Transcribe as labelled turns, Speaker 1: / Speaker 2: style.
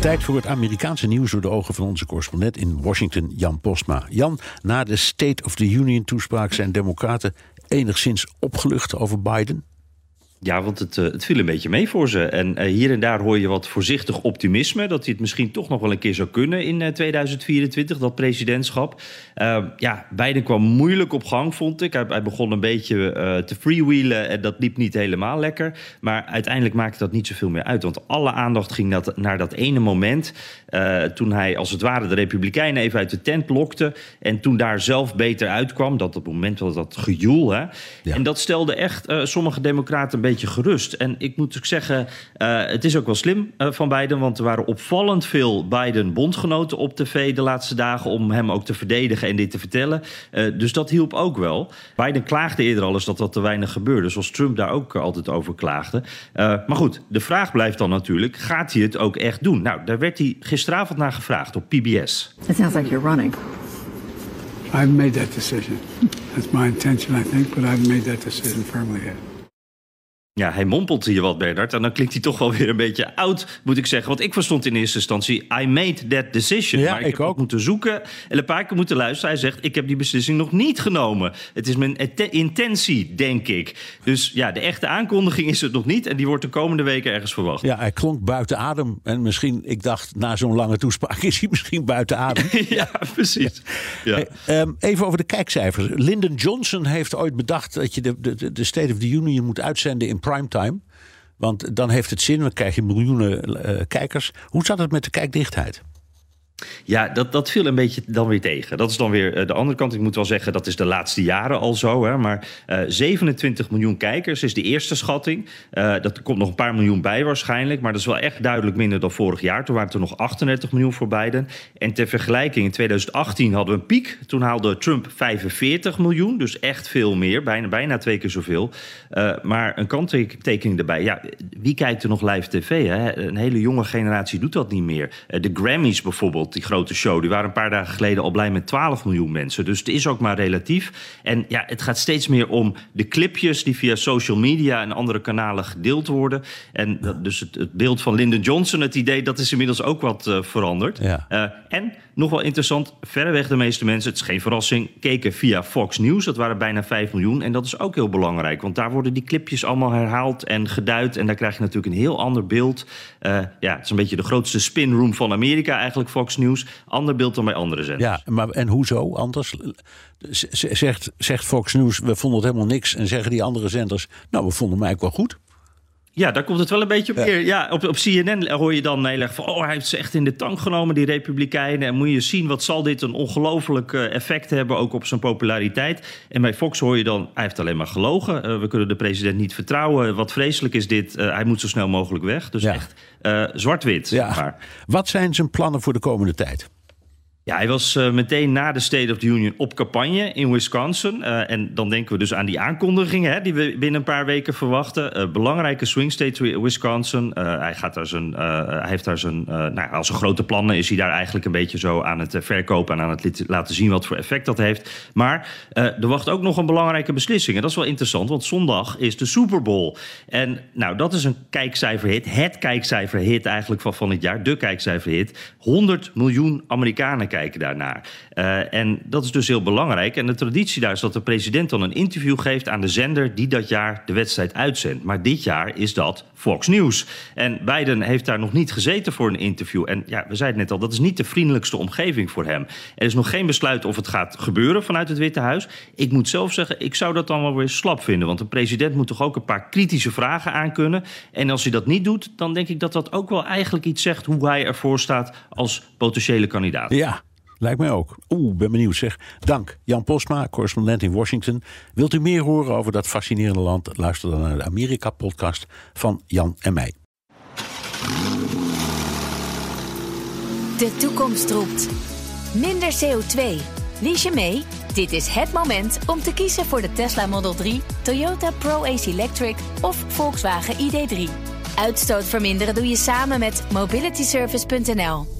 Speaker 1: Tijd voor het Amerikaanse nieuws door de ogen van onze correspondent in Washington, Jan Postma. Jan, na de State of the Union toespraak zijn Democraten enigszins opgelucht over Biden?
Speaker 2: Ja, want het, eh, het viel een beetje mee voor ze. En eh, hier en daar hoor je wat voorzichtig optimisme. Dat hij het misschien toch nog wel een keer zou kunnen in 2024, eh, dat presidentschap. ja, Biden kwam moeilijk op gang, vond ik. Hij, hij begon een beetje te freewheelen en dat liep niet helemaal lekker. Maar uiteindelijk maakte dat niet zoveel meer uit. Want alle aandacht ging dat, naar dat ene moment. toen hij als het ware de Republikeinen even uit de tent lokte. En toen daar zelf beter uitkwam. Dat op het moment was dat gejoel. Hè? En dat stelde echt sommige democraten beetje gerust. En ik moet ook zeggen, uh, het is ook wel slim uh, van Biden. Want er waren opvallend veel Biden-bondgenoten op tv de laatste dagen. om hem ook te verdedigen en dit te vertellen. Uh, dus dat hielp ook wel. Biden klaagde eerder al eens dat dat te weinig gebeurde. Zoals Trump daar ook altijd over klaagde. maar goed, de vraag blijft dan natuurlijk: gaat hij het ook echt doen? Nou, daar werd hij gisteravond naar gevraagd op PBS.
Speaker 3: It sounds like you're running.
Speaker 4: I've made that decision. That's my intention, I think, but I've made that decision firmly yet.
Speaker 2: Ja, hij mompelt hier wat, Bernard. En dan klinkt hij toch wel weer een beetje oud, moet ik zeggen. Want ik verstond in eerste instantie, I made that decision.
Speaker 1: Ja,
Speaker 2: maar ik,
Speaker 1: ik
Speaker 2: heb
Speaker 1: ook.
Speaker 2: moeten zoeken en een paar keer moeten luisteren. Hij zegt, ik heb die beslissing nog niet genomen. Het is mijn intentie, denk ik. Dus ja, de echte aankondiging is het nog niet. En die wordt de komende weken ergens verwacht.
Speaker 1: Ja, hij klonk buiten adem. En misschien, ik dacht, na zo'n lange toespraak is hij misschien buiten adem.
Speaker 2: ja, precies. Ja.
Speaker 1: Hey, um, even over de kijkcijfers. Lyndon Johnson heeft ooit bedacht dat je de, de, de State of the Union moet uitzenden in primetime. Want dan heeft het zin, dan krijg je miljoenen uh, kijkers. Hoe zat het met de kijkdichtheid?
Speaker 2: Ja, dat, dat viel een beetje dan weer tegen. Dat is dan weer de andere kant. Ik moet wel zeggen, dat is de laatste jaren al zo. Hè, maar uh, 27 miljoen kijkers is de eerste schatting. Uh, dat komt nog een paar miljoen bij waarschijnlijk. Maar dat is wel echt duidelijk minder dan vorig jaar. Toen waren het er nog 38 miljoen voor Biden. En ter vergelijking, in 2018 hadden we een piek. Toen haalde Trump 45 miljoen. Dus echt veel meer. Bijna, bijna twee keer zoveel. Maar een kanttekening erbij. Ja, wie kijkt er nog live tv? Hè? Een hele jonge generatie doet dat niet meer. De Grammys bijvoorbeeld die grote show. Die waren een paar dagen geleden al blij met 12 miljoen mensen. Dus het is ook maar relatief. En ja, het gaat steeds meer om de clipjes die via social media en andere kanalen gedeeld worden. En dat, dus het, het, beeld van Lyndon Johnson, het idee, dat is inmiddels ook wat uh, veranderd.
Speaker 1: Ja.
Speaker 2: Uh, en nog wel interessant, verreweg de meeste mensen, het is geen verrassing, keken via Fox News. Dat waren bijna 5 miljoen. En dat is ook heel belangrijk, want daar worden die clipjes allemaal herhaald en geduid. En daar krijg je natuurlijk een heel ander beeld. Uh, ja, het is een beetje de grootste spinroom van Amerika, eigenlijk Fox News. Ander beeld dan bij andere zenders.
Speaker 1: Ja, maar en hoezo anders? Zegt, zegt Fox News, we vonden het helemaal niks. En zeggen die andere zenders, nou, we vonden hem eigenlijk wel goed.
Speaker 2: Ja, daar komt het wel een beetje op neer. Ja. op, op CNN hoor je dan heel erg van... oh, hij heeft ze echt in de tank genomen, die republikeinen. En moet je zien, wat zal dit een ongelooflijk effect hebben... ook op zijn populariteit. En bij Fox hoor je dan, hij heeft alleen maar gelogen. Uh, we kunnen de president niet vertrouwen. Wat vreselijk is dit. Uh, hij moet zo snel mogelijk weg. Dus ja. echt uh, zwart-wit.
Speaker 1: Ja.
Speaker 2: Maar.
Speaker 1: Wat zijn zijn plannen voor de komende tijd?
Speaker 2: Ja, hij was uh, meteen na de State of the Union op campagne in Wisconsin. Uh, en dan denken we dus aan die aankondigingen hè, die we binnen een paar weken verwachten. Uh, belangrijke swing state Wisconsin. hij, gaat daar zijn, hij heeft daar zijn, nou, als zijn grote plannen is hij daar eigenlijk een beetje zo aan het verkopen en aan het laten zien wat voor effect dat heeft. Maar er wacht ook nog een belangrijke beslissing. En dat is wel interessant, want zondag is de Super Bowl. En nou, dat is een kijkcijferhit. Het kijkcijferhit eigenlijk van, van het jaar. De kijkcijferhit. 100 miljoen Amerikanen kijken daarnaar. Uh, en dat is dus heel belangrijk. En de traditie daar is dat de president dan een interview geeft aan de zender die dat jaar de wedstrijd uitzendt. Maar dit jaar is dat Fox News. En Biden heeft daar nog niet gezeten voor een interview. En ja, we zeiden net al, dat is niet de vriendelijkste omgeving voor hem. Er is nog geen besluit of het gaat gebeuren vanuit het Witte Huis. Ik moet zelf zeggen, ik zou dat dan wel weer slap vinden. Want de president moet toch ook een paar kritische vragen aankunnen. En als hij dat niet doet, dan denk ik dat dat ook wel eigenlijk iets zegt hoe hij ervoor staat als potentiële kandidaat.
Speaker 1: Ja, Lijkt mij ook. Oeh, ben benieuwd zeg. Dank. Jan Postma, correspondent in Washington. Wilt u meer horen over dat fascinerende land? Luister dan naar de Amerika-podcast van Jan en mij.
Speaker 5: De toekomst roept.
Speaker 3: Minder CO2. Lies je mee? Dit is het moment om te kiezen voor de Tesla Model 3, Toyota Pro-Ace Electric of Volkswagen ID3. Uitstoot verminderen doe je samen met mobilityservice.nl.